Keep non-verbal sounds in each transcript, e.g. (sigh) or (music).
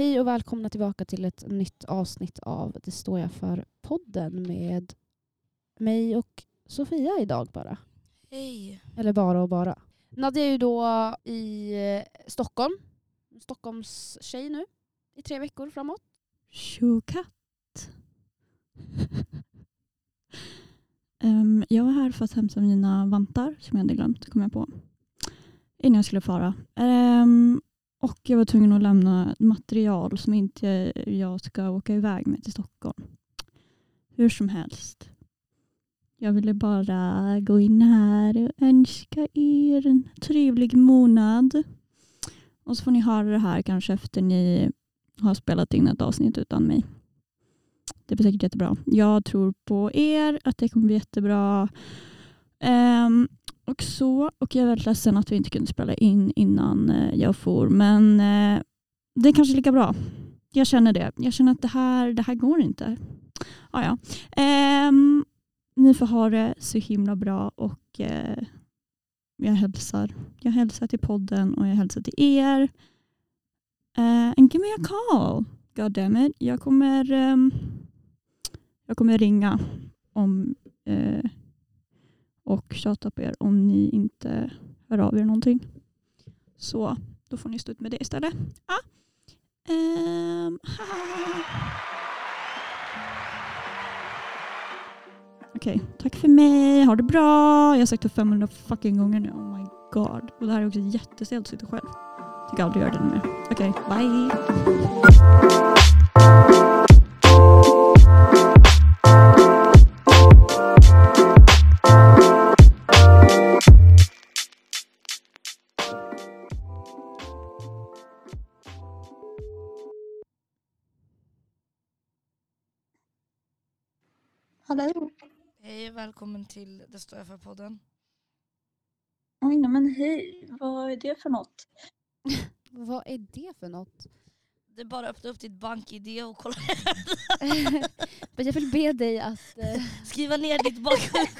Hej och välkomna tillbaka till ett nytt avsnitt av Det står jag för-podden med mig och Sofia idag bara. Hej. Eller bara och bara. Nadja är ju då i eh, Stockholm. Stockholms tjej nu i tre veckor framåt. Tjokatt. um, jag var här för att hämta mina vantar som jag hade glömt, kom jag på. Innan jag skulle fara. Um, och jag var tvungen att lämna material som inte jag ska åka iväg med till Stockholm. Hur som helst. Jag ville bara gå in här och önska er en trevlig månad. Och så får ni höra det här kanske efter ni har spelat in ett avsnitt utan mig. Det blir säkert jättebra. Jag tror på er, att det kommer bli jättebra. Um, och så, och jag är väldigt ledsen att vi inte kunde spela in innan eh, jag for. Men uh, det är kanske lika bra. Jag känner det. Jag känner att det här, det här går inte. Ah, ja. Um, ni får ha det så himla bra och uh, jag hälsar. Jag hälsar till podden och jag hälsar till er. Uh, and give me a call. God damn it. Jag kommer, um, jag kommer ringa om uh, och tjata på er om ni inte hör av er någonting. Så då får ni stå ut med det istället. Ja. Um, (laughs) Okej, okay, tack för mig. Ha det bra. Jag har sagt det 500 fucking gånger nu. Oh my god. Och det här är också jättestelt att sitta själv. Jag tänker aldrig göra det mer. Okej, okay, bye. Hallå? Hej, välkommen till Det står jag för-podden. Oj, nej, men hej. Vad är det för något? (laughs) Vad är det för något? Det är bara att öppna upp ditt bank-id och kolla. (laughs) Men jag vill be dig att... Eh, Skriva ner ditt bankkort.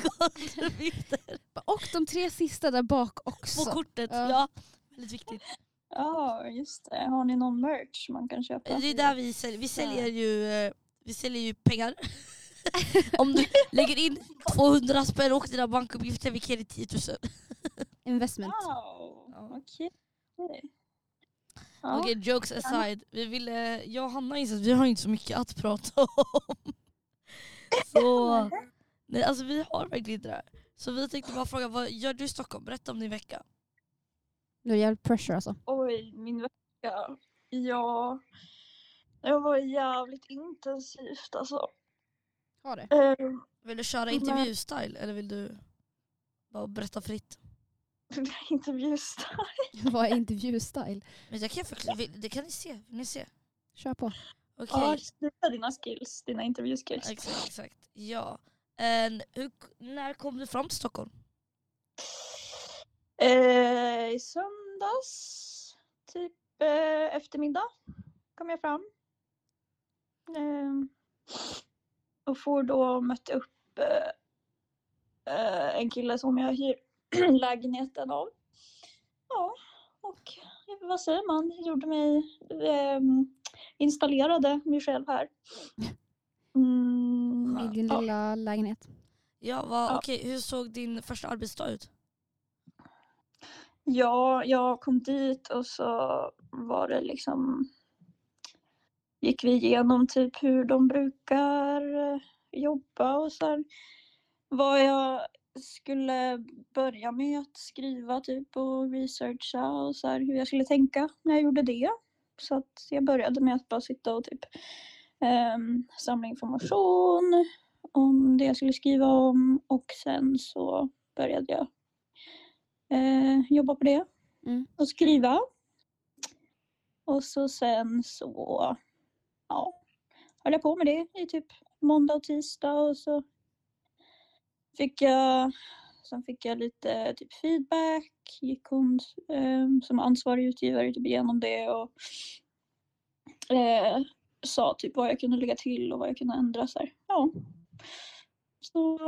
(laughs) och de tre sista där bak också. På kortet, Ja. ja. Väldigt viktigt. Ja, just det. Har ni någon merch man kan köpa? Det är där vi säljer. Vi säljer ju, eh, vi säljer ju pengar. Om du lägger in 200 spänn och dina bankuppgifter, vi kan ge dig 10 000. Investment. Wow, okej. Ja. Okej, jokes aside. Vi ville, jag och Hanna inser att vi har inte så mycket att prata om. (laughs) Så, nej, alltså vi har verkligen inte det. här. Så vi tänkte bara fråga, vad gör du i Stockholm? Berätta om din vecka. Nu är jävligt pressure alltså. Oj, min vecka. Ja, det var jävligt intensivt alltså. Har det? Eh, Vill du köra intervjustyle eller vill du bara berätta fritt? (laughs) Intervjustyle. (laughs) Vad är intervjustyle? (laughs) Men jag kan förklara, det kan ni se. Vill ni se? Kör på. Okej, Ja, sluta dina skills, dina intervjuskills. exakt, exakt. Ja. En, hur, när kom du fram till Stockholm? Eh, I söndags, typ eh, eftermiddag, kom jag fram. Eh, och får då möta upp eh, eh, en kille som jag hyr (clears throat) lägenheten av. Ja, och vad säger man, gjorde mig, eh, installerade mig själv här. Mm, I din ja. lilla lägenhet. Ja, vad, Ja. okej, hur såg din första arbetsdag ut? Ja, jag kom dit och så var det liksom gick vi igenom typ hur de brukar eh, jobba och sen vad jag skulle börja med att skriva typ och researcha och så här hur jag skulle tänka när jag gjorde det. Så att jag började med att bara sitta och typ ehm, samla information om det jag skulle skriva om och sen så började jag eh, jobba på det Mm. och skriva. Och så sen så ja, höll jag på med det i typ måndag och tisdag och så fick jag Sen fick jag lite typ feedback, gick hon eh, som ansvarig utgivare typ igenom det och eh, sa typ vad jag kunde lägga till och vad jag kunde ändra. Så här. Ja. Så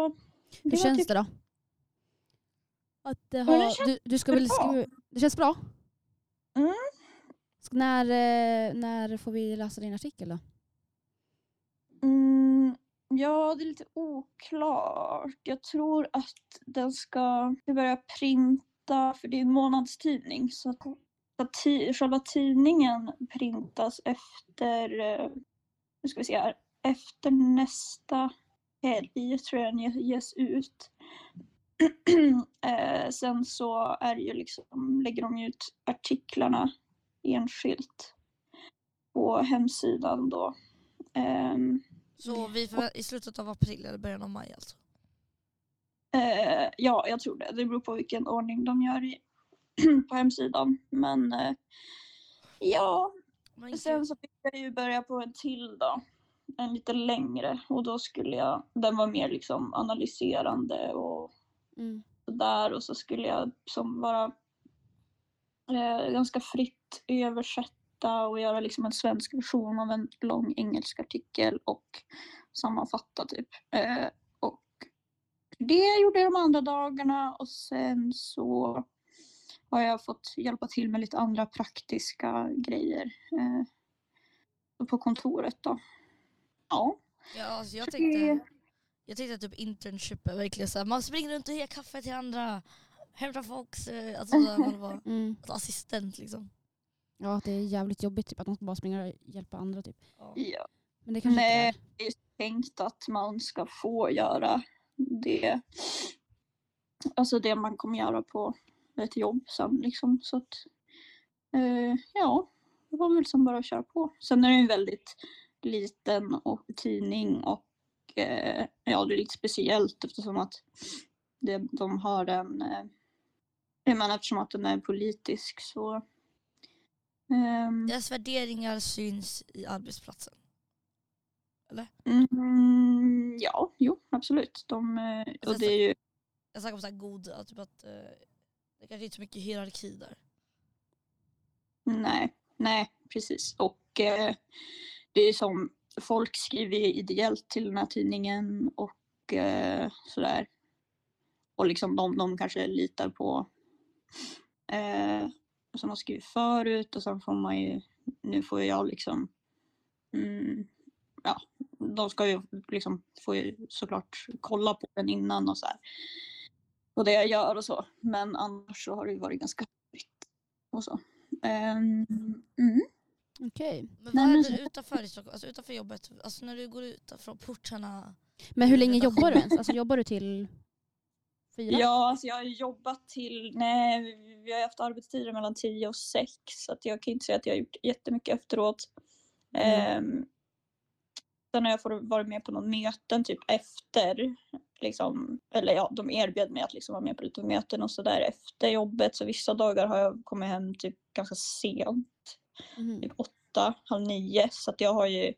Hur var känns typ- det då? Att det känns du, du ska väl skriva... Det känns bra? Mm. När, eh, när får vi läsa din artikel då? Mm, ja, det är lite oklart. Jag tror att den ska börja printa, för det är en månadstidning. Så att, ti, själva tidningen printas efter, eh, nu ska vi se här, efter nästa helg tror jag den ges ut. (clears throat) eh, sen så är det ju liksom, lägger de ju ut artiklarna enskilt på hemsidan då. Ehm, Så vi får, i slutet av april eller början av maj alltså? Eh, ja, jag tror det. Det beror på vilken ordning de gör i, (clears throat) på hemsidan. Men eh, ja, Men sen så fick jag ju börja på en till då. En lite längre och då skulle jag, den var mer liksom analyserande och Mm. där och så skulle jag som vara eh, ganska fritt översätta och göra liksom en svensk version av en lång engelsk artikel och sammanfatta typ. Eh, och det gjorde jag de andra dagarna och sen så har jag fått hjälpa till med lite andra praktiska grejer eh, på kontoret då. Ja. Ja, alltså jag tänkte, jag tänkte att typ internship är verkligen såhär, man springer runt och ger kaffe till andra, hämtar folks, eh, alltså man var (laughs) Mm. alltså, assistent liksom. Ja, det är jävligt jobbigt typ, att man ska bara springa och hjälpa andra. Typ. Ja. ja. Men det kanske Nej. inte är. det är tänkt att man ska få göra det. Alltså det man kommer göra på ett jobb sen liksom. Så att, eh, ja, det var väl som bara att köra på. Sen är det en väldigt liten och tidning och eh, ja, det är lite speciellt eftersom att det, de har en, eh, jag menar eftersom att den är politisk så ehm, Deras värderingar syns i arbetsplatsen. Mm, ja, jo, absolut. De, eh, och det är ju, Jag snackar om såhär god, att typ att eh, det kanske inte är så mycket hierarki där. nej, nej, precis. Och eh, det är som, folk skriver ideellt till den här tidningen och eh, sådär. Och liksom de, de kanske litar på eh, som de skrivit förut och sen får man ju, nu får jag liksom, mm, ja, de ska ju liksom, får ju såklart kolla på den innan och så här. Och det jag gör och så. Men annars så har det ju varit ganska fritt och så. Ehm, mm. Okej. Men vad Nej, är det utanför alltså utanför jobbet, alltså när du går ut från portarna? Men hur länge jobbar du ens? Alltså jobbar du till fyra? Ja, alltså jag har jobbat till, nej, vi har haft arbetstider mellan 10 och 6 så att jag kan inte säga att jag har gjort jättemycket efteråt. Mm. sen har jag varit med på någon möten typ efter, liksom, eller ja, de erbjöd mig att liksom vara med på lite möten och sådär efter jobbet. Så vissa dagar har jag kommit hem typ ganska sent, Mhm. typ åtta, halv nio. Så att jag har ju,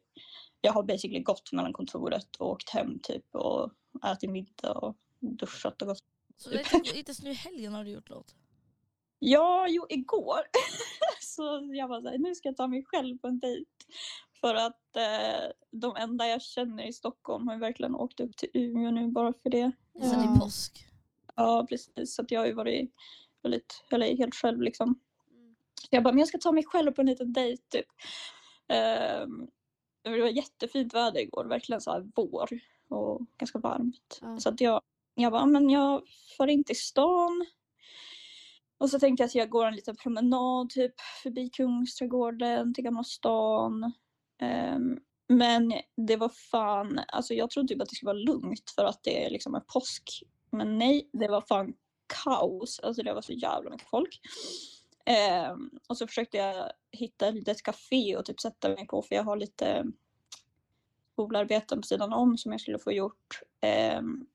jag har basically gått mellan kontoret och åkt hem typ och ätit middag och duschat och gått Så det är inte, inte ens nu i helgen har du gjort något? Ja, jo, igår. (laughs) så jag var såhär, nu ska jag ta mig själv på en dejt. För att eh, de enda jag känner i Stockholm har ju verkligen åkt upp till Umeå nu bara för det. Sen Ja. är påsk. Ja, precis. Så att jag har ju varit väldigt, eller helt själv liksom. Så jag bara, men jag ska ta mig själv på en liten dejt typ. Ehm, det var jättefint väder igår, verkligen så här vår och ganska varmt. Ja. Så att jag, jag bara, men jag far in till stan. Och så tänkte jag att jag går en liten promenad typ förbi Kungsträdgården till Gamla stan. Um, men det var fan, alltså jag trodde typ att det skulle vara lugnt för att det liksom är påsk. Men nej, det var fan kaos. Alltså det var så jävla mycket folk. Um, och så försökte jag hitta ett litet café och typ sätta mig på för jag har lite skolarbeten på sidan om som jag skulle få gjort. Um,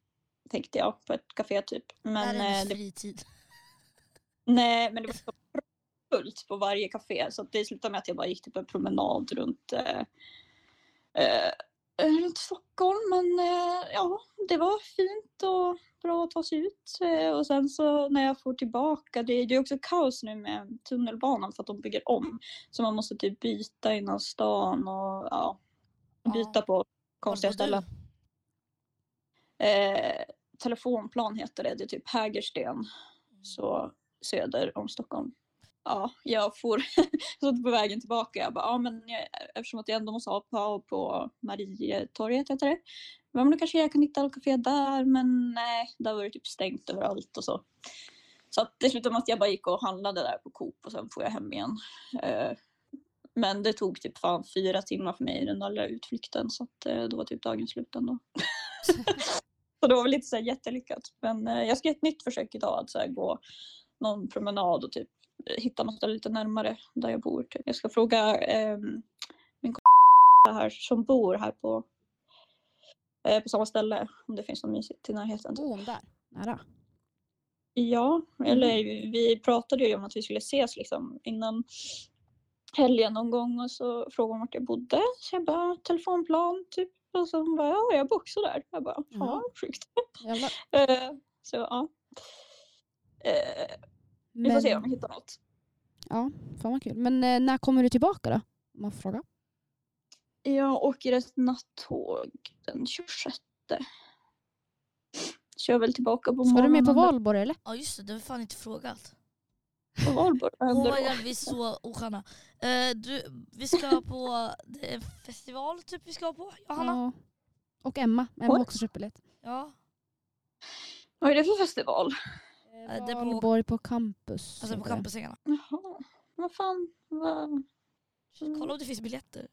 tänkte jag på ett café typ. är Men, det eh, ens det, fritid? (laughs) nej, men det var så fullt på varje café så det slutade med att jag bara gick typ en promenad runt eh, eh, runt Stockholm. Men eh, ja, det var fint och bra att ta sig ut. Eh, och sen så när jag får tillbaka, det, det är också kaos nu med tunnelbanan för att de bygger om. Så man måste typ byta innan stan och ja, byta på konstiga ställen. Eh, telefonplan heter det, det är typ Hägersten. Så söder om Stockholm. ja, jag får (laughs) så på vägen tillbaka. Jag bara, ja men jag, eftersom att jag ändå måste ha på Marietorget heter det. Men då kanske jag kan hitta något café där men nej, där var det typ stängt överallt och så. Så att det slutade med att jag bara gick och handlade där på Coop och sen får jag hem igen. Eh, men det tog typ fan fyra timmar för mig den där lilla utflykten så att eh, då var typ dagen slut ändå. (laughs) (laughs) så det var väl inte så jättelyckat. Men eh, jag ska göra ett nytt försök idag att så gå någon promenad och typ hitta något lite närmare där jag bor. Typ. Jag ska fråga eh, min kompis här som bor här på, eh, på samma ställe om det finns något mysigt i närheten. Typ. Bor hon där? Nära? Ja, eller vi pratade ju om att vi skulle ses liksom innan helgen någon gång och så frågade hon vart jag bodde. Så jag bara telefonplan typ. Och så hon bara ja, jag bor också där. Jag bara ja, sjukt. (laughs) Eh, så ja. Eh, vi får se om vi hittar något. Ja, fan vad kul. Men eh, när kommer du tillbaka då? Om man får fråga. Jag åker ett nattåg den 26. Kör väl tillbaka på Ska du med på morgonen valborg eller? Ja just det, det har vi fan inte frågat. På valborg. Oh god, vi är så osköna. Eh, du, vi ska (laughs) på det är en festival typ vi ska på, Johanna. Ja. Och Emma. Emma har också köpt biljett. Ja. Vad är det för festival? Eh, det är på- Valborg på campus. Alltså på heter det. campusängarna. Jaha, vad fan. Vad, Kolla om det finns biljetter.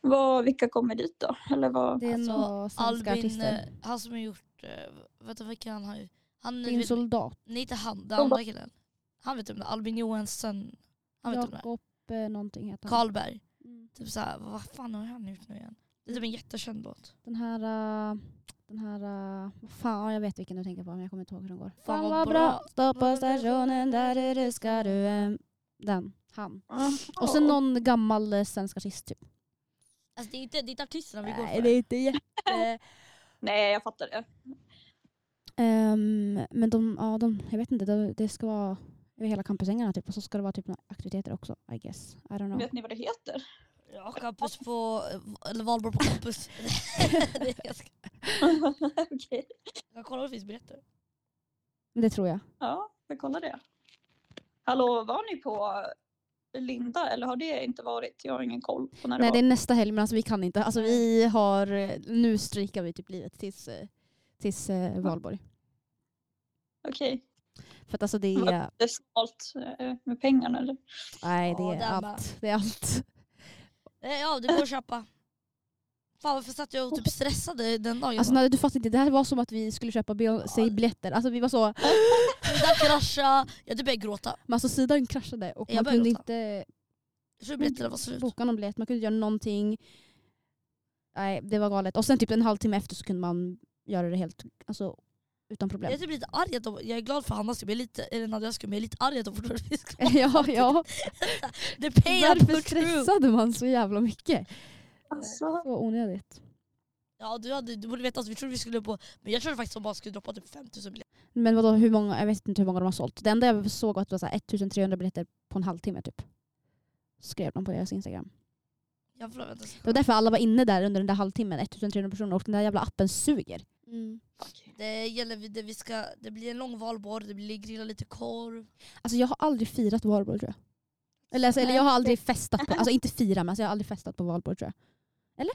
vad, vilka kommer dit då? Eller vad? Det är Alltså, några svenska Albin, artister. eh, han som har gjort, uh, vet du vilka han har ju? Han, Din vet, soldat. nej inte han, den andra killen. Han vet om det, Albin Johansson. Han vet om det. Jakob eh, någonting heter han. Karlberg. Mm. Typ såhär, vad fan har han gjort nu igen? Det är typ en jättekänd låt. Den här... eh, den här... vad fan, jag vet vilken du tänker på men jag kommer inte ihåg hur den går. Fan, vad bra. Stå på stationen, där är du ska du hem. Den. Han. Och sen någon gammal svensk artist typ. Alltså det är inte, det är inte artisterna vi går Nej för. det är inte jätte... (laughs) Nej, jag fattar det. Ehm, men de, ja, de, jag vet inte, det, det ska vara över hela campusängarna typ och så ska det vara typ några aktiviteter också I guess. I don't know. Vet ni vad det heter? Ja, campus på, eller valborg på campus. det (laughs) (laughs) Okej. jag kollar om det finns biljetter. Det tror jag. Ja, vi kollar det. Hallå, var ni på Linda eller har det inte varit? Jag har ingen koll på när det Nej det var. är nästa helg men alltså vi kan inte. Alltså vi har, nu strikar vi typ livet tills, eh, tills eh, valborg. Okej. För att alltså det är, Det är smalt eh, med pengarna eller? nej det Ja, är den allt. Det är allt. Ja, det går att köpa. Fan varför satt jag och typ stressade den dagen? Alltså nej, du fattar inte, det här var som att vi skulle köpa Beyoncé-biljetter. Alltså vi var så, (laughs) Sidan krascha, jag typ började gråta. men alltså sidan kraschade och Jag man kunde gråta. inte Jag biljetterna var slut. boka någon biljett, man kunde göra någonting. Nej det var galet. Och sen typ en halvtimme efter så kunde man göra det helt alltså, utan problem. Jag är typ lite arg att de, jag är glad för Hannas skull, jag är lite, eller Nadjas skull, men jag är lite arg att de fortfarande finns kvar. ja, ja. (laughs) The pay up Varför stressade man så jävla mycket? Alltså, Så onödigt. Ja du, hade, du borde veta att vi trodde vi skulle på, men jag trodde faktiskt att de bara skulle droppa typ 5000 biljetter. Men vadå, hur många, jag vet inte hur många de har sålt. Det enda jag såg var att det var så här 1300 biljetter på en halvtimme typ. Skrev de på deras Instagram. Vänta. Det var därför alla var inne där under den där halvtimmen, 1300 personer och den där jävla appen suger. Det gäller, vi- det, vi ska, det blir en lång valborg, det blir grilla lite korv. Alltså jag har aldrig firat valborg tror jag. Eller, alltså, eller jag har aldrig festat på, (laughs) alltså inte fira men alltså, jag har aldrig festat på valborg tror jag. I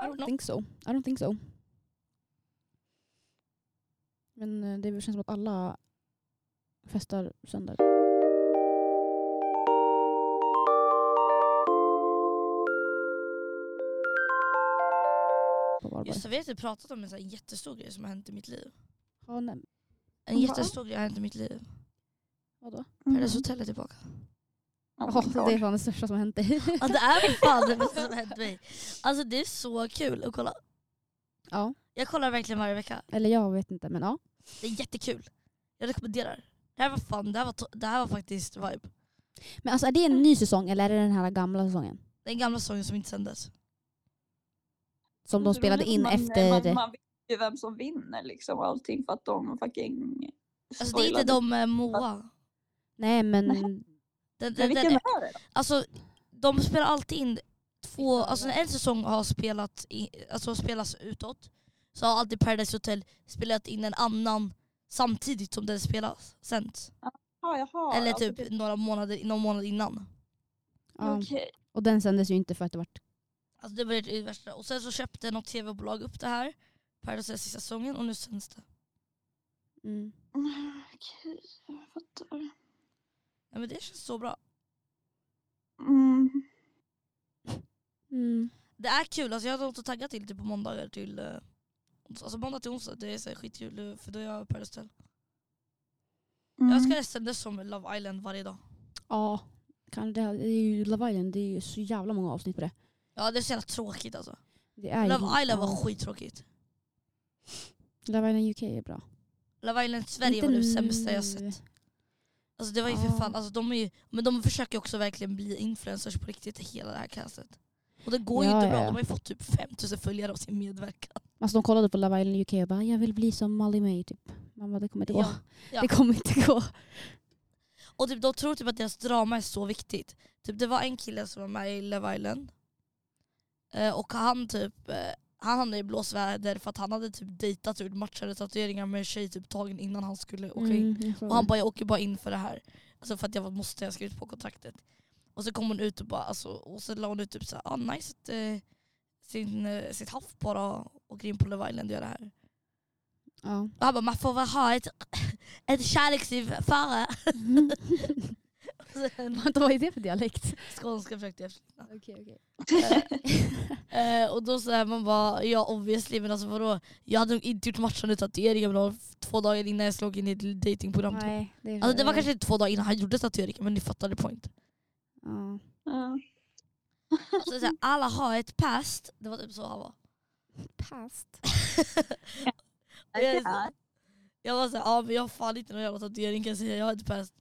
don't I know. think so. I don't think so. Men eh, det känns som att alla festar söndag. Just det, vi har inte pratat om en sån här jättestor grej som har hänt i mitt liv. Ja, nej. En jättestor grej har hänt i mitt liv. Vadå? Paradise Hotel är tillbaka. Oh det är fan det största som har hänt dig. Ja, det är fan det bästa som har hänt mig. Alltså det är så kul att kolla. ja, Jag kollar verkligen varje vecka. eller jag vet inte men ja. Det är jättekul. Jag rekommenderar. Det här var fan, det här var, det här var faktiskt vibe. Men alltså är det en ny säsong eller är det den här gamla säsongen? Den gamla sången som inte sändes. Som de är spelade in man, efter... Man, man vet ju vem som vinner liksom och allting för att de fucking Alltså det är inte de med Moa. Nej men... Nej. Den, Men den, vilken den, är det då? alltså, de spelar alltid in två, alltså när en säsong har spelat i, alltså spelas utåt så har alltid Paradise Hotel spelat in en annan samtidigt som den spelas, sänds. Ja, jaha. Eller alltså typ några månader, någon månad innan. Ja. Okej. Och den sändes ju inte för att det vart... Alltså det var det värsta. Och sen så köpte något tv-bolag upp det här, Paradise Hotel sista säsongen och nu sänds det. Mm. Okej, jag fattar. Ja, men det känns så bra. Mm. Mm. Det är kul, alltså jag har något att tagga till typ på måndagar till eh, ons- Alltså måndag till onsdag, det är så här skitkul eh, för då är jag Paradise Hotel. Mm. Jag ska nästan det som Love Island varje dag. Ja, kan det, det är ju Love Island, det är ju så jävla många avsnitt på det. Ja det är så jävla tråkigt alltså. det är Love Island var ja. skittråkigt. Love Island UK är bra. Love Island Sverige Inte var det sämsta jag sett. Alltså det var ju för Ja. fan, alltså de är ju, men de försöker också verkligen bli influencers på riktigt hela det här castet. Och det går ju Ja, inte ja, bra, ja. de har ju fått typ 5000 följare av sin medverkan. Alltså de kollade på Love Island UK och bara jag vill bli som Molly May typ. Man bara det kommer inte gå. Ja. Ja. (laughs) Det kommer inte gå. Och typ, de tror typ att deras drama är så viktigt. Typ, det var en kille som var med i Love Island. Eh, och han typ eh, han hamnade i blåsväder för att han hade typ dejtat gjort matchade tatueringar med en tjej typ tagen innan han skulle åka in. Mm, Och han bara jag åker bara in för det här. Alltså för att jag måste, jag skrivit på kontraktet. Och så kom hon ut och bara, alltså, och så la hon ut typ såhär, ah, nice att eh, sin, eh, sitt haft bara åker in på Love Island och gör det här. Ja. Och han bara, man får väl ha ett, ett kärleksliv före. Sen- (laughs) (laughs) (laughs) Vänta, vad är det för dialekt? Skånska försökte jag efterlikna. Okej, okej. (laughs) Eh, och då så här, man bara, ja obviously men alltså vadå? Jag hade nog inte gjort matchande tatueringar men två dagar innan jag slog in i ett datingprogram. typ. Nej, det, är Alltså det var kanske inte två dagar innan han gjorde tatueringen men ni fattade point. Ja. Ja. Alltså, så här, alla har ett past, det var typ så han var. Past. (laughs) Jag, jag var såhär, ja men jag har fan inte någon jävla tatuering kan jag säga, jag har ett past.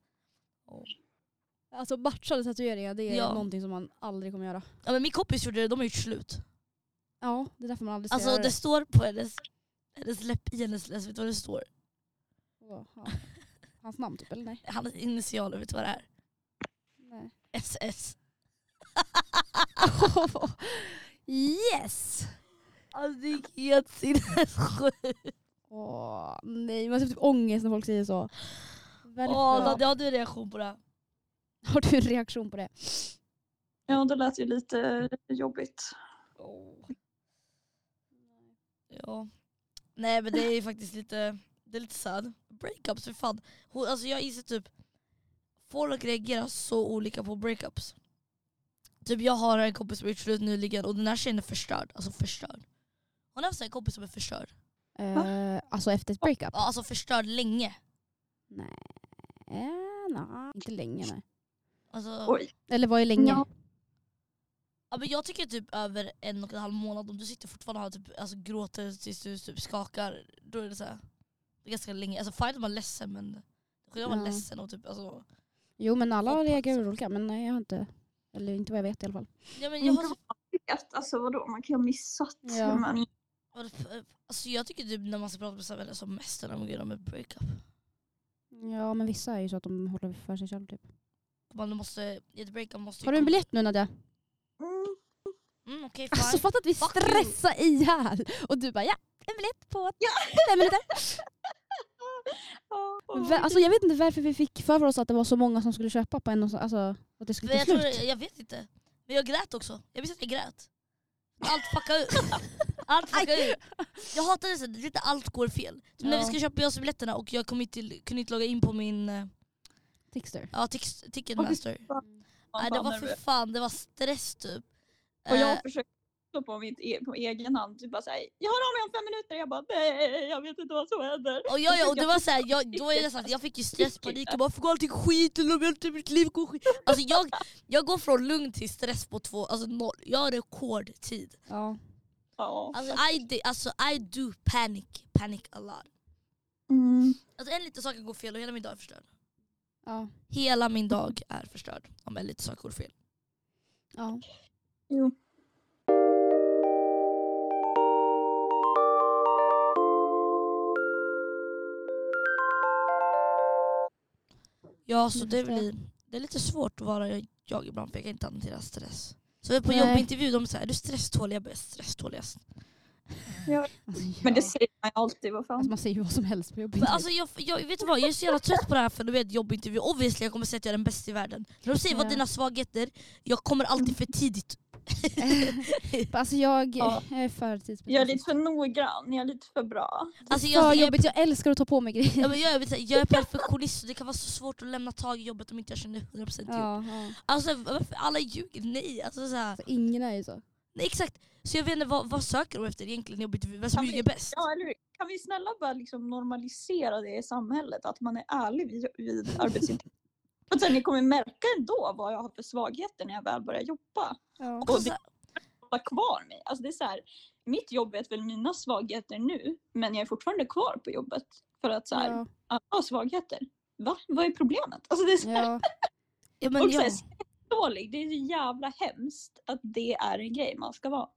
Alltså matchade tatueringar, det är Ja. någonting som man aldrig kommer göra. Ja men min kompis gjorde det, de har gjort slut. Ja, det är därför man aldrig ska Alltså göra det står på hennes, hennes läpp i hennes läs, vet du vad det står? Vadå? Ja. Hans namn typ, eller nej? Hans initialer, vet du vad det är? nej. SS. (laughs) yes! Alltså det gick helt sinnessjukt. Åh, nej, man har typ ångest när folk säger så. Varför? Åh, Nadja, jag hade en reaktion på det. (laughs) Har du en reaktion på det? ja, det lät ju lite jobbigt. Ja. Nej men det är faktiskt lite, det är lite sad. Breakups för fan. Hon, alltså jag inser typ, folk reagerar så olika på breakups. Typ jag har en kompis som har gjort slut nyligen och den här tjejen är förstörd. Alltså förstörd. Hon har haft en kompis som är förstörd. Eh, alltså efter ett breakup? Ja, Alltså förstörd länge. Nej. Nej, inte länge nej. Alltså, Oj. Eller vad är länge? Ja. ja, men jag tycker typ över en och en halv månad, om du sitter fortfarande och typ, alltså, gråter tills du typ skakar, då är det så här, det är ganska länge. Alltså fine att man är ledsen men att vara Ja. ledsen och typ, alltså, Jo men alla Hoppas. reagerar olika men nej jag har inte, eller inte vad jag vet i alla fall. ja, men jag, har, Vet, Alltså vadå, man kan ju ha missat. Ja. Men alltså, jag tycker typ när man ska prata med sina vänner som mest när de går igenom ett breakup. Ja men vissa är ju så att de håller för sig själv typ. Man måste, i ett breakup måste Har du en biljett nu Nadja? mm, Okej fine. Alltså fatta att vi Fuck you. stressar ihjäl! Och du bara ja, en biljett på fem minuter. (laughs) Alltså jag vet inte varför vi fick för oss att det var så många som skulle köpa på en och så, alltså att det skulle Men ta jag, tror, jag vet inte. Men jag grät också. Jag visste att jag grät. Allt fuckade ut. (laughs) Allt fuckade ut. Jag hatar det så att inte allt går fel. Som när vi skulle köpa Beyoncé-biljetterna och jag kom inte till, kunde inte logga in på min eh, Tixter. ja, tix- Ticketmaster. fan, Nej, det var för fan, det var stress typ. Och Eh, jag försökte stå på, mitt, e- på egen hand. Typ bara såhär, jag hör av mig om fem minuter. Jag bara nej, jag vet inte vad som händer. och, jag, jag, och det var så här, jag, då är det så att jag fick ju (laughs) stresspanik, jag bara får allting skit, eller om jag inte mitt liv går skit. Alltså jag, jag går från lugn till stress på två, alltså noll. Jag har rekordtid. Ja. Ja. Alltså I, do- alltså I do panic, panic a lot. Mm. Alltså en liten sak kan gå fel och hela min dag är förstörd. Ja. Hela min dag är förstörd om en liten sak går fel. ja. Jo. Ja så Jag det blir det är lite svårt att vara jag ibland för jag kan inte hantera stress. Så på Nej. jobbintervju de säger är du stresstålig? Jag bara "Jag stresståligast. Ja. Alltså, ja. Men det säger man ju alltid, vad fan. alltså, man säger ju vad som helst på jobbet. Men alltså jag, jag, vet du vad, jag är så jävla trött på det här för du vet jobbintervju. Obviously jag kommer säga att jag är den bästa i världen. När de säger vad Ja. dina svagheter, jag kommer alltid för tidigt. (laughs) alltså jag, Ja. jag är för tidsbestämd. Jag är lite för noggrann, jag är lite för bra. Alltså för jag, jag, jobbigt, jag älskar att ta på mig grejer. Ja, men jag, är, jag är perfektionist och det kan vara så svårt att lämna tag i jobbet om inte jag känner 100% jobb. Ja, ja. Alltså varför alla ljuger? Nej. Alltså, så här, Alltså, ingen är ju så. nej exakt. Så jag vet inte vad, vad söker de efter egentligen i? Vem som Kan vi- ljuger bäst? Ja, eller hur? Kan vi snälla bara liksom normalisera det i samhället? Att man är ärlig vid, vid arbetsintervju. För sen ni kommer märka ändå vad jag har för svagheter när jag väl börjar jobba. Ja. Och här, Hålla kvar mig. Alltså det är så här, mitt jobb vet väl mina svagheter nu, men jag är fortfarande kvar på jobbet. För att så här, Ja, alla har svagheter. Va? Vad är problemet? Alltså det är så här, ja. ja, men och så ja. här, dålig. Det är så jävla hemskt att det är en grej man ska vara.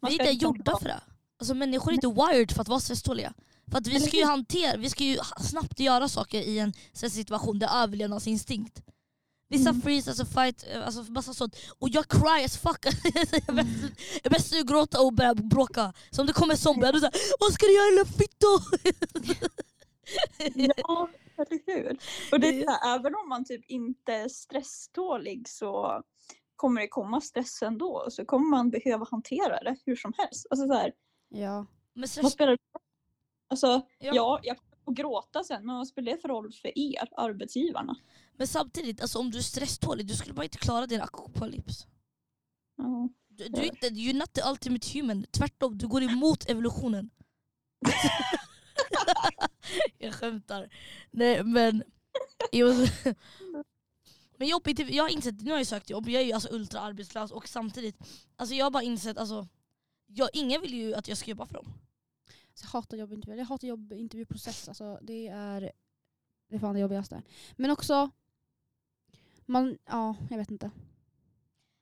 Man Vi är inte gjorda för det. Alltså människor är inte wired för att vara stresståliga. För att vi ska ju hantera, vi ska ju snabbt göra saker i en stressituation, det är överlevnadsinstinkt. Vissa Mm. freeze, alltså fight, alltså massa sånt. Och jag cry as fuck. (laughs) jag bäst, jag bäst att gråta och börja bråka. Så om det kommer zombier, då säger vad ska du göra lilla fitto? Ja, (laughs) eller hur? Och det är så här, även om man typ inte är stresstålig så kommer det komma stress ändå. och Så kommer man behöva hantera det hur som helst. Alltså så här, ja. Men vad stress, spelar det? Alltså, Ja. ja. jag kommer att gråta sen, men vad spelar det för roll för er, arbetsgivarna? men samtidigt, alltså, om du är stresstålig, du skulle bara inte klara din apokalyps. Ja. Du, du är inte, you're not the ultimate human. Tvärtom, du går emot evolutionen. (laughs) (laughs) jag skämtar. Nej men... (laughs) Men jobb, inte- jag har insett, nu har jag sökt jobb, jag är ju alltså ultra arbetslös och samtidigt, alltså jag har bara insett, alltså, jag, ingen vill ju att jag ska jobba för dem. Så jag hatar jobbintervjuer. Jag hatar jobbintervjuprocess. Alltså, det är det är fan det jobbigaste. Men också, man, ja, jag vet inte.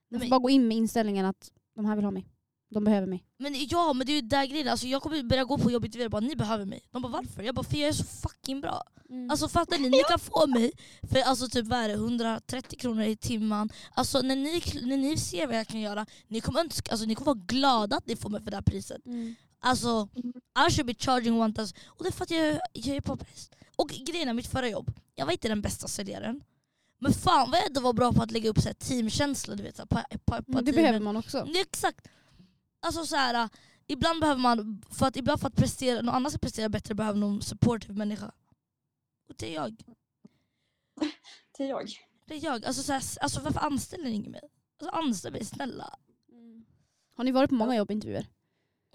Man får bara gå in med inställningen att de här vill ha mig. De behöver mig. Men ja, men det är ju där grejen alltså, jag kommer börja gå på jobbintervjuer och bara ni behöver mig. De bara varför? Jag bara för jag är så fucking bra. Mm. Alltså fattar ni? Ni kan få mig för alltså typ vad är det, 130 kronor i timmen. Alltså när ni, när ni ser vad jag kan göra, ni kommer, önska, alltså, ni kommer vara glada att ni får mig för det här priset. Mm. Alltså I should be charging one thousand. Och det är för att jag, jag är poppis. Och grejen är mitt förra jobb, jag var inte den bästa säljaren. Men fan vad jag ändå var bra på att lägga upp så här, teamkänsla. Du vet, så här, på, på Mm, det teamet. behöver man också. Exakt. Alltså så här, ibland behöver man, för att, ibland för att prestera, någon annan ska prestera bättre behöver någon supportive människa. Och det är jag. Det är jag. Det är jag. Alltså, så här, alltså varför anställer ingen mig? Alltså anställ mig snälla. Mm. Har ni varit på många jobbintervjuer?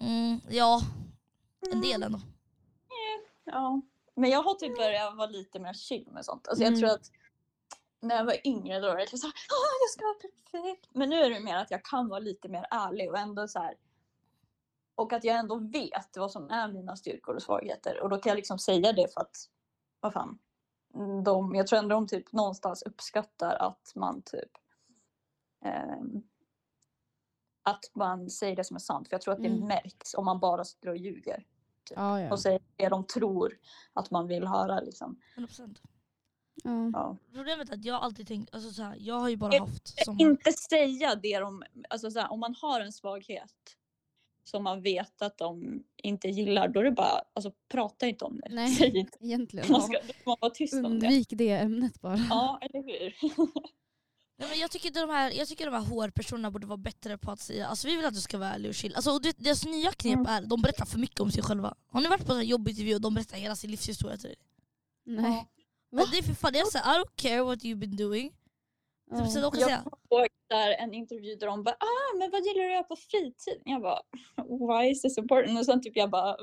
Mm, ja, en del ändå. Ja. Men jag har typ börjat vara lite mer chill med sånt. Alltså jag Mm. tror att när jag var yngre då var det liksom såhär, Åh, jag ska vara perfekt. Men nu är det mer att jag kan vara lite mer ärlig och ändå så här. Och att jag ändå vet vad som är mina styrkor och svagheter. Och då kan jag liksom säga det för att, vad fan. De, jag tror ändå de typ någonstans uppskattar att man typ ehm, att man säger det som är sant. För jag tror att det Mm. märks om man bara sitter och ljuger Ja, ja. och säger det de tror att man vill höra. Liksom. 100%. Ja. Ja. Problemet är att jag har alltid tänkt, alltså så här, jag har ju bara Jag- haft som... Inte säga det de, alltså så här, om man har en svaghet som man vet att de inte gillar, då är det bara, alltså prata inte om det. Nej. (laughs) Säg inte. Egentligen. Man Ja. ska man vara tyst om det. Undvik det ämnet bara. Ja, eller hur? (laughs) Nej, men jag, tycker de här, jag tycker de här HR-personerna borde vara bättre på att säga, alltså vi vill att du ska vara ärlig och chill. Alltså, och det, deras nya knep Mm. är, de berättar för mycket om sig själva. Har ni varit på en jobbintervju och de berättar hela sin livshistoria till dig? Nej. Men det är för fan, är såhär, I don't care what you've been doing. Typ, så Jag säga, där en intervju där de bara ah, men vad gillar du att göra på fritiden? Jag bara why is this important? Och sen typ jag bara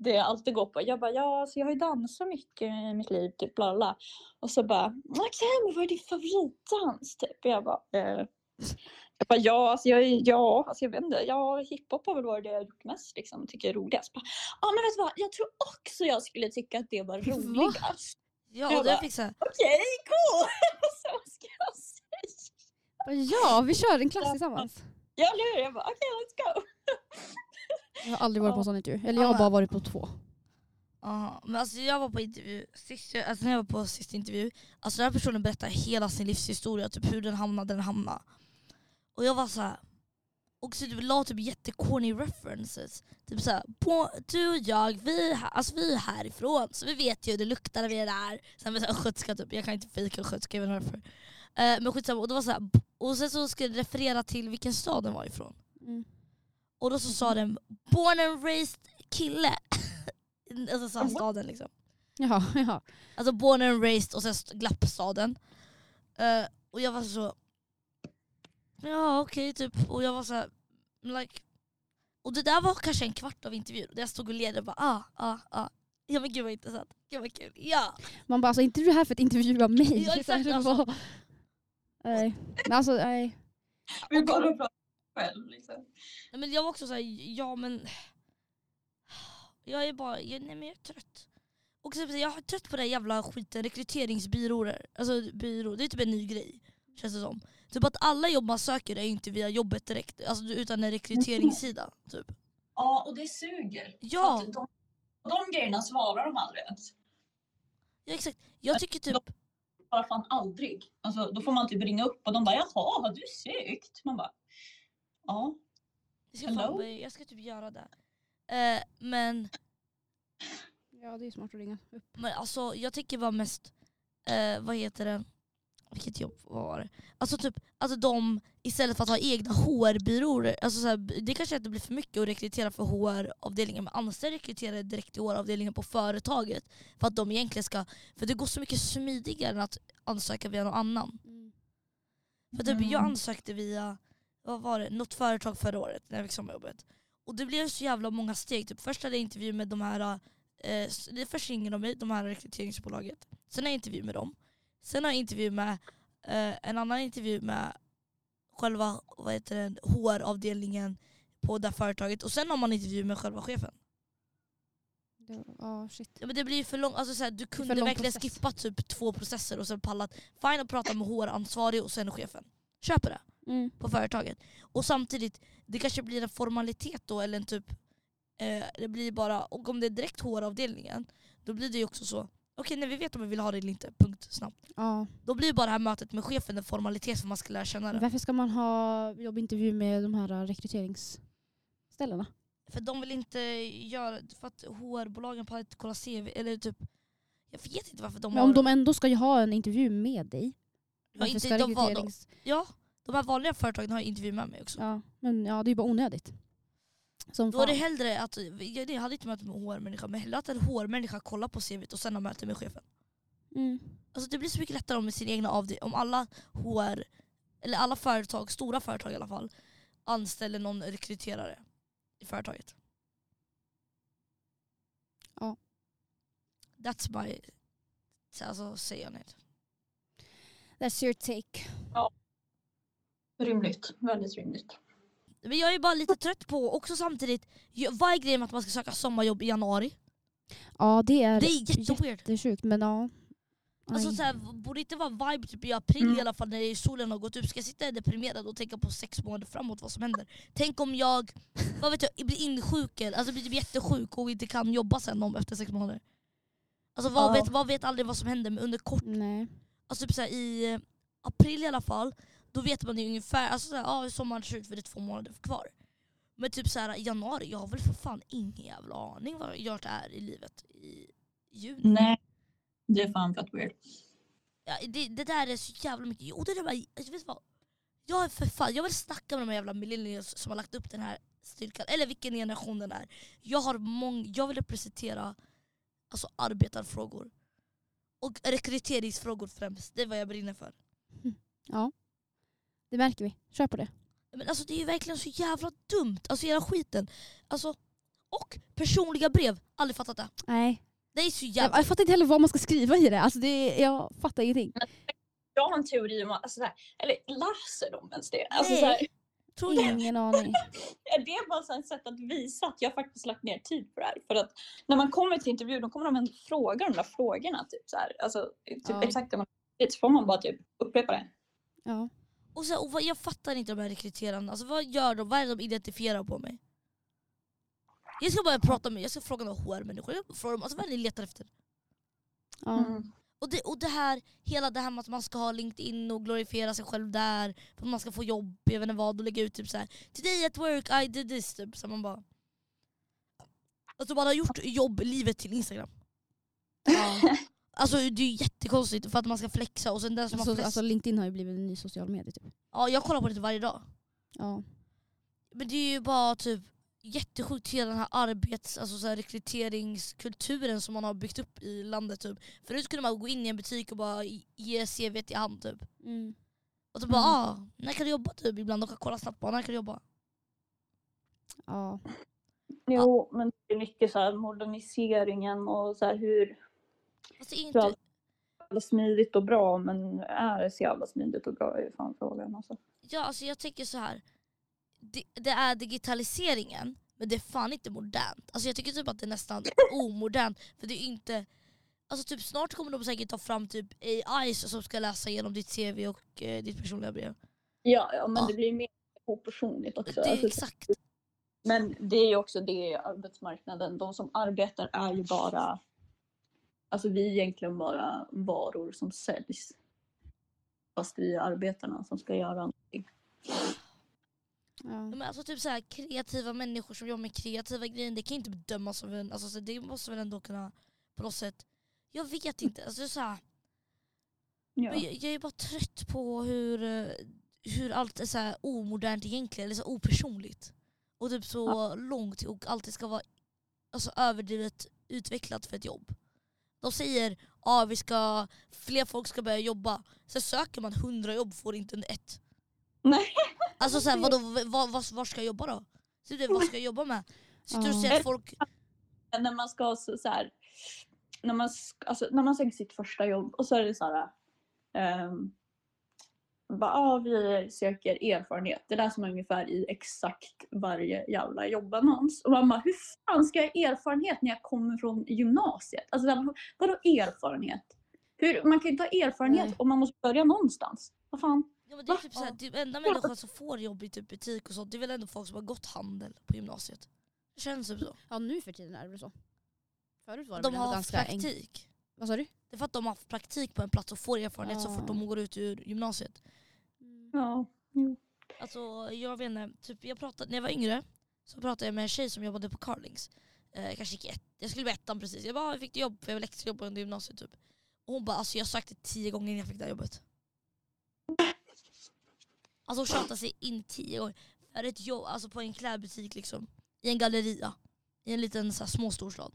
det jag alltid går på. Jag bara ja, alltså jag har ju dansat mycket i mitt liv typ bla bla. Och så bara okej, men vad är din favoritdans? Typ. Jag bara eh. Jag bara ja, alltså jag, är- ja, alltså jag vet inte. Ja, hiphop har väl varit det jag gjort mest liksom. Tycker jag är roligast. Ja, men vet du vad? Jag tror också jag skulle tycka att det var Va? roligast. Ja, Jag jag fick såhär, Okej, cool! (laughs) så ska jag säga? Ja, vi kör en klass tillsammans. Ja, eller hur? Jag bara okej, let's go. (laughs) Jag har aldrig varit på en Ja. sån intervju. Eller jag har bara varit på två. aha. men alltså jag var på intervju, sist, alltså när jag var på sista intervju, alltså den här personen berättade hela sin livshistoria, typ hur den hamnade där den hamnade. Och jag var så här. Och så typ, la typ jättecorny references. Typ såhär, på, du och jag, vi alltså, vi är härifrån så vi vet ju hur det luktar när vi är där. Sen det östgötska typ, jag kan inte fejka östgötska, jag vet inte varför. Eh, men skitsamma, och, det var så här, och sen så skulle det referera till vilken stad den var ifrån. Mm. Och då så sa den born and raised kille. (laughs) alltså sa staden liksom. Jaha, jaha. Alltså born and raised och sen st- glappstaden. Eh, och jag var så... Ja okej typ. Och jag var så här, like... Och det där var kanske en kvart av intervjun. Där jag stod och ledde och bara ah, ah, ah. Ja men gud vad intressant. Gud vad kul. Ja! Man bara, alltså, inte du här för att intervjua mig? Ja, exakt, (laughs) alltså. bara- Nej. Men alltså, nej. Vi kommer att prata själv liksom. Nej, men jag var också så här, ja men... Jag är bara, jag, nej men jag är trött. Och så, jag är trött på den jävla skiten, rekryteringsbyråer. Alltså byrå, det är typ en ny grej. Känns det som. Typ att alla jobb man söker är inte via jobbet direkt, alltså, utan en rekryteringssida. Typ. Ja, och det suger. Ja. De, de grejerna svarar de aldrig ens. Ja exakt. Jag tycker typ, Bara fan aldrig. Alltså, då får man typ ringa upp och de bara jaha, har du sökt? Man bara ja. jag ska, fan, jag ska typ göra det. Eh, men, Ja, det är smart att ringa upp. men alltså jag tycker var mest, eh, vad heter det, vilket jobb var det? Alltså typ, alltså de istället för att ha egna HR-byråer, alltså så här, det kanske inte blir för mycket att rekrytera för HR-avdelningen men anställ rekryterare direkt till HR-avdelningen på företaget för att de egentligen ska, för det går så mycket smidigare än att ansöka via någon annan. Mm. För typ, jag Mm. ansökte via vad var det, något företag förra året när jag fick sommarjobbet. Och det blev så jävla många steg. Typ, först hade jag intervju med de här, eh, först ringde de mig, de här rekryteringsbolaget. Sen har jag intervju med dem. Sen har jag intervju med eh, en annan intervju med själva vad heter det, HR-avdelningen på det företaget. Och sen har man intervju med själva chefen. Det, ja, shit. Ja, men det blir för långt, alltså, du kunde verkligen process. skippa typ två processer och sen pallat. Fine att prata med HR-ansvarig och sen chefen. Köper det Mm. på företaget. Och samtidigt, det kanske blir en formalitet då eller en typ, eh, det blir bara, och om det är direkt HR-avdelningen, då blir det ju också så, okej när vi vet om vi vill ha det eller inte, punkt, snabbt. Ja. Då blir bara det här mötet med chefen en formalitet för man ska lära känna det. Varför ska man ha jobbintervju med de här rekryteringsställena? För de vill inte göra, för att HR-bolagen pallar inte kolla CV, eller typ, jag vet inte varför de Men har... om de ändå ska ju ha en intervju med dig. ja, inte, ska de, var, de, rekryterings... ja, de här vanliga företagen har intervju med mig också. Ja, men ja, det är ju bara onödigt. Som Då är det hellre att, jag hade inte möte med HR-människa, men hellre att en HR-människa kollar på CVt och sen har möte med chefen. Mm. Alltså det blir så mycket lättare om med sin egna avdelning, om alla HR, eller alla företag, stora företag i alla fall, anställer någon rekryterare i företaget. Ja. That's my alltså, say on it. That's your take. Rimligt. Väldigt rimligt. Men jag är bara lite trött på, också samtidigt, vad är grejen med att man ska söka sommarjobb i januari? Ja, det är, Det är jätteweird. jättesjukt. Men ja. Alltså Aj. såhär, borde inte vara vibe typ i april Mm. i alla fall när solen har gått upp? Ska jag sitta deprimerad och tänka på sex månader framåt vad som händer? Tänk om jag vad vet jag, blir insjuken, alltså blir typ jättesjuk och inte kan jobba sen om efter sex månader. Alltså vad, Ja. vet, vad vet aldrig vad som händer men under kort, Nej. alltså typ såhär, i eh, april i alla fall, då vet man ju ungefär, alltså såhär, ja, sommaren ser ut för det är två månader kvar. Men typ såhär, i januari, jag har väl för fan ingen jävla aning vad jag är i livet i juni. Nej. Det är fan fett weird. Ja, det, det där är så jävla mycket. Jo, det där bara, alltså, vet du vad? Jag, är för fan, jag vill snacka med de här jävla millennials som har lagt upp den här styrkan, eller vilken generation den är. Jag, har mång, jag vill representera alltså, arbetarfrågor. Och rekryteringsfrågor främst, det är vad jag brinner för. Ja. Det märker vi. Kör på det. Men alltså det är ju verkligen så jävla dumt, alltså hela skiten. Alltså, och personliga brev, aldrig fattat det. Nej. Det är så Jag, jävla... jag fattar inte heller vad man ska skriva i det. Alltså det är, jag fattar ingenting. Jag har en teori om att, alltså, så här, eller läser de ens det? Alltså, Nej. så här, Tror? Ingen aning. (laughs) är det bara ett sätt att visa att jag faktiskt lagt ner tid på det här? För att när man kommer till intervju då kommer de ändå fråga de där frågorna. Typ, så här. Alltså, typ Ja. exakt det man så får man bara typ upprepa det. Ja. Och, så, och vad, jag fattar inte de här rekryterarna, alltså, vad gör de? Vad är det de identifierar på mig? Jag ska bara prata med, jag ska fråga några HR-människor, jag frågar dem, alltså, vad är det ni letar efter? Mm. Och det, och det här, hela det här med att man ska ha LinkedIn och glorifiera sig själv där, för att man ska få jobb, jag vet inte vad, och lägga ut typ så här. Today at work I did this, typ. Så man bara... Alltså man har gjort jobblivet till Instagram. Ja. (laughs) Alltså det är jättekonstigt för att man ska flexa och sen den som har Alltså, flest... alltså LinkedIn har ju blivit en ny social medie typ. Ja jag kollar på det typ varje dag. Ja. Men det är ju bara typ jättesjukt hela den här arbets, alltså så här rekryteringskulturen som man har byggt upp i landet. Typ. Förut kunde man gå in i en butik och bara ge CV i hand typ. Mm. Och så bara Mm. ah, när kan du jobba typ ibland? Och kan kolla snabbt bara, när kan du jobba? Ja. Jo, men det är mycket så här moderniseringen och så här hur Ja. inte, jävla smidigt och bra, men är det så jävla smidigt och bra är ju fan frågan alltså. ja, alltså jag tänker så här. Det, det är digitaliseringen men det är fan inte modernt. Alltså jag tycker typ att det är nästan (laughs) omodernt för det är inte Alltså typ snart kommer de säkert ta fram typ AI som ska läsa igenom ditt CV och eh, ditt personliga brev. Ja, ja men Ja. det blir mer opersonligt också. det Alltså, exakt. Men det är ju också det arbetsmarknaden, de som arbetar är ju bara, alltså vi är egentligen bara varor som säljs. Fast vi är arbetarna som ska göra någonting. Ja. Men alltså typ så här, kreativa människor som jobbar med kreativa grejer, det kan inte bedömas av en, alltså så det måste väl ändå kunna på något sätt, jag vet inte. Alltså så här, Ja. jag, jag är bara trött på hur, eh, hur allt är så här omodernt egentligen, eller så opersonligt. Och typ så långt och alltid ska vara alltså, överdrivet utvecklat för ett jobb. De säger vi ska, fler folk ska börja jobba, sen söker man hundra jobb får inte ett. Nej. Alltså såhär, vadå, (laughs) vad, vad, var ska jag jobba då? Så det, vad ska jag jobba med? Sitter du och säger att folk... när man ska så, så här, när man, alltså, när man söker sitt första jobb och så är det så här, ehm, bara, ah, vi söker erfarenhet. Det läser man ungefär i exakt varje jävla jobbannons. Och man bara, hur fan ska jag ha erfarenhet när jag kommer från gymnasiet? Alltså, vadå erfarenhet? Hur, man kan ju inte ha erfarenhet Nej. om man måste börja någonstans. Vad fan? Ja, men det är typ såhär, det enda människan som får jobb i typ butik och sånt, det är väl ändå folk som har gått handel på gymnasiet. Det känns typ så. ja nu för tiden är det väl så. Förut var det De väl har ganska praktik. Vad sa du? Det är för att de har haft praktik på en plats och får erfarenhet så Ja. fort de går ut ur gymnasiet. Ja. Alltså jag vet inte, typ jag pratade, när jag var yngre så pratade jag med en tjej som jobbade på Carlings. Eh, kanske gick ett, jag skulle bli ettan precis. Jag bara, jag fick du jobb för jag var extrajobb under gymnasiet typ. Och hon bara, alltså jag sökte tio gånger innan jag fick det här jobbet. Alltså hon tjatade sig in tio gånger. För ett jobb, alltså på en klädbutik liksom. I en galleria. I en liten så här, småstorstad.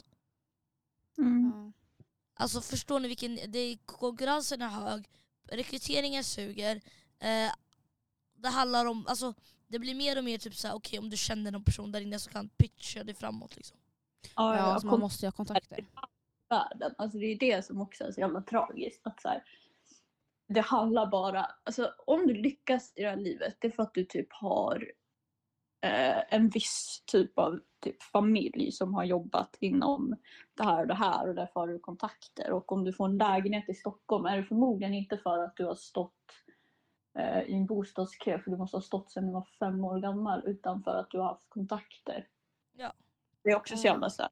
Mm. Ja. Alltså förstår ni vilken, det konkurrensen är hög, rekryteringen suger. Eh, det handlar om, alltså det blir mer och mer typ såhär, okej om du känner någon person där inne så kan pitcha dig framåt liksom. Ja, Ja, alltså man måste ju ha kontakter. världen. Alltså det är det som också är så jävla tragiskt. Att så här, det handlar bara, alltså om du lyckas i det här livet, det är för att du typ har en viss typ av typ familj som har jobbat inom det här och det här och därför har du kontakter. Och om du får en lägenhet i Stockholm är det förmodligen inte för att du har stått eh, i en bostadskö, för du måste ha stått sedan du var fem år gammal, utan för att du har haft kontakter. Ja. Det är också så jävla så här,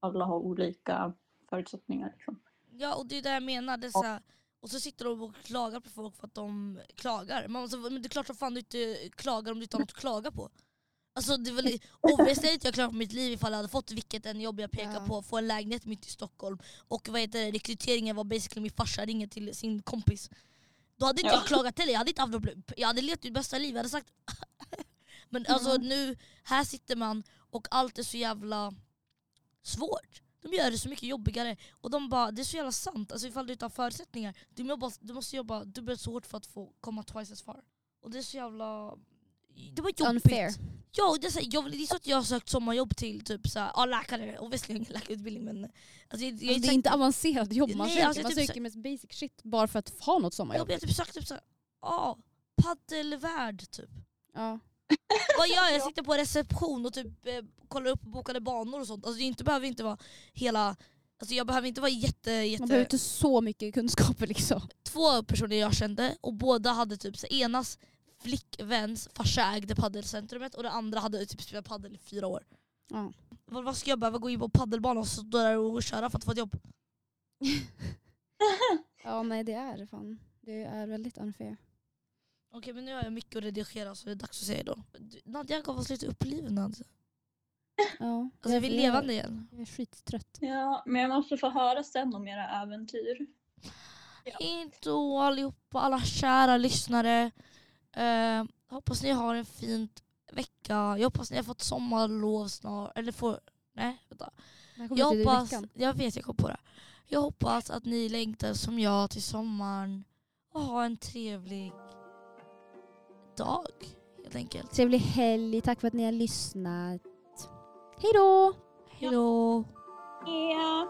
alla har olika förutsättningar. Liksom. Ja och det är det jag menar, det såhär, och så sitter de och klagar på folk för att de klagar. Man måste, men det är klart som fan du inte klagar om du inte har något att klaga på. Alltså det (laughs) obviously hade inte jag klarat mitt liv ifall jag hade fått vilket en jobb jag pekar Ja. på, få en lägenhet mitt i Stockholm och vad heter det, rekryteringen var basically min farsa ringer till sin kompis. Då hade inte Ja. jag klagat heller, jag hade inte haft problem. Jag hade levt mitt bästa liv, jag hade sagt (laughs) Men alltså Mm. nu, här sitter man och allt är så jävla svårt. De gör det så mycket jobbigare och de bara, det är så jävla sant, alltså ifall du inte har förutsättningar, du, jobbar, du måste jobba dubbelt så hårt för att få komma twice as far. Och det är så jävla... Det var jobbigt. Unfair. Ja, det, är så här, jag, det är så att jag har sökt sommarjobb till typ så här, ja, läkare, obviously jag har ingen läkarutbildning men... Alltså, jag, jag, Alltså, det är inte avancerat jobb man Nej, söker, alltså, man typ söker mest basic shit bara för att ha något sommarjobb. jag, jag typ sökt typ såhär, ja, paddelvärd typ. Ja. (laughs) Vad gör jag? Jag sitter på reception och typ eh, kollar upp bokade banor och sånt. Alltså det inte, behöver inte vara hela... Alltså jag behöver inte vara jätte... jätte Man behöver inte så mycket kunskaper liksom. två personer jag kände och båda hade typ så enas flickväns farsa ägde paddelcentrumet och det andra hade typ spelat paddel i fyra år. Ja. Vad, vad ska jag behöva gå in på paddelbanan och stå där och köra för att få ett jobb? (laughs) Ja nej det är fan. Det är väldigt unfair. Okej men nu har jag mycket att redigera så det är dags att säga då. Nadja gav oss lite upplivnad. Ja. Alltså jag vill levande igen. Jag är skittrött. Ja, men jag måste få höra sen om era äventyr. Ja. Hej då allihopa, alla kära lyssnare. Eh, hoppas ni har en fin vecka. Jag hoppas ni har fått sommarlov snart. Eller får... Nej, vänta. Jag hoppas, jag vet jag kom på det. Jag hoppas att ni längtar som jag till sommaren och ha en trevlig dag helt enkelt. Trevlig helg. Tack för att ni har lyssnat. Hej då! Hejdå! Ja.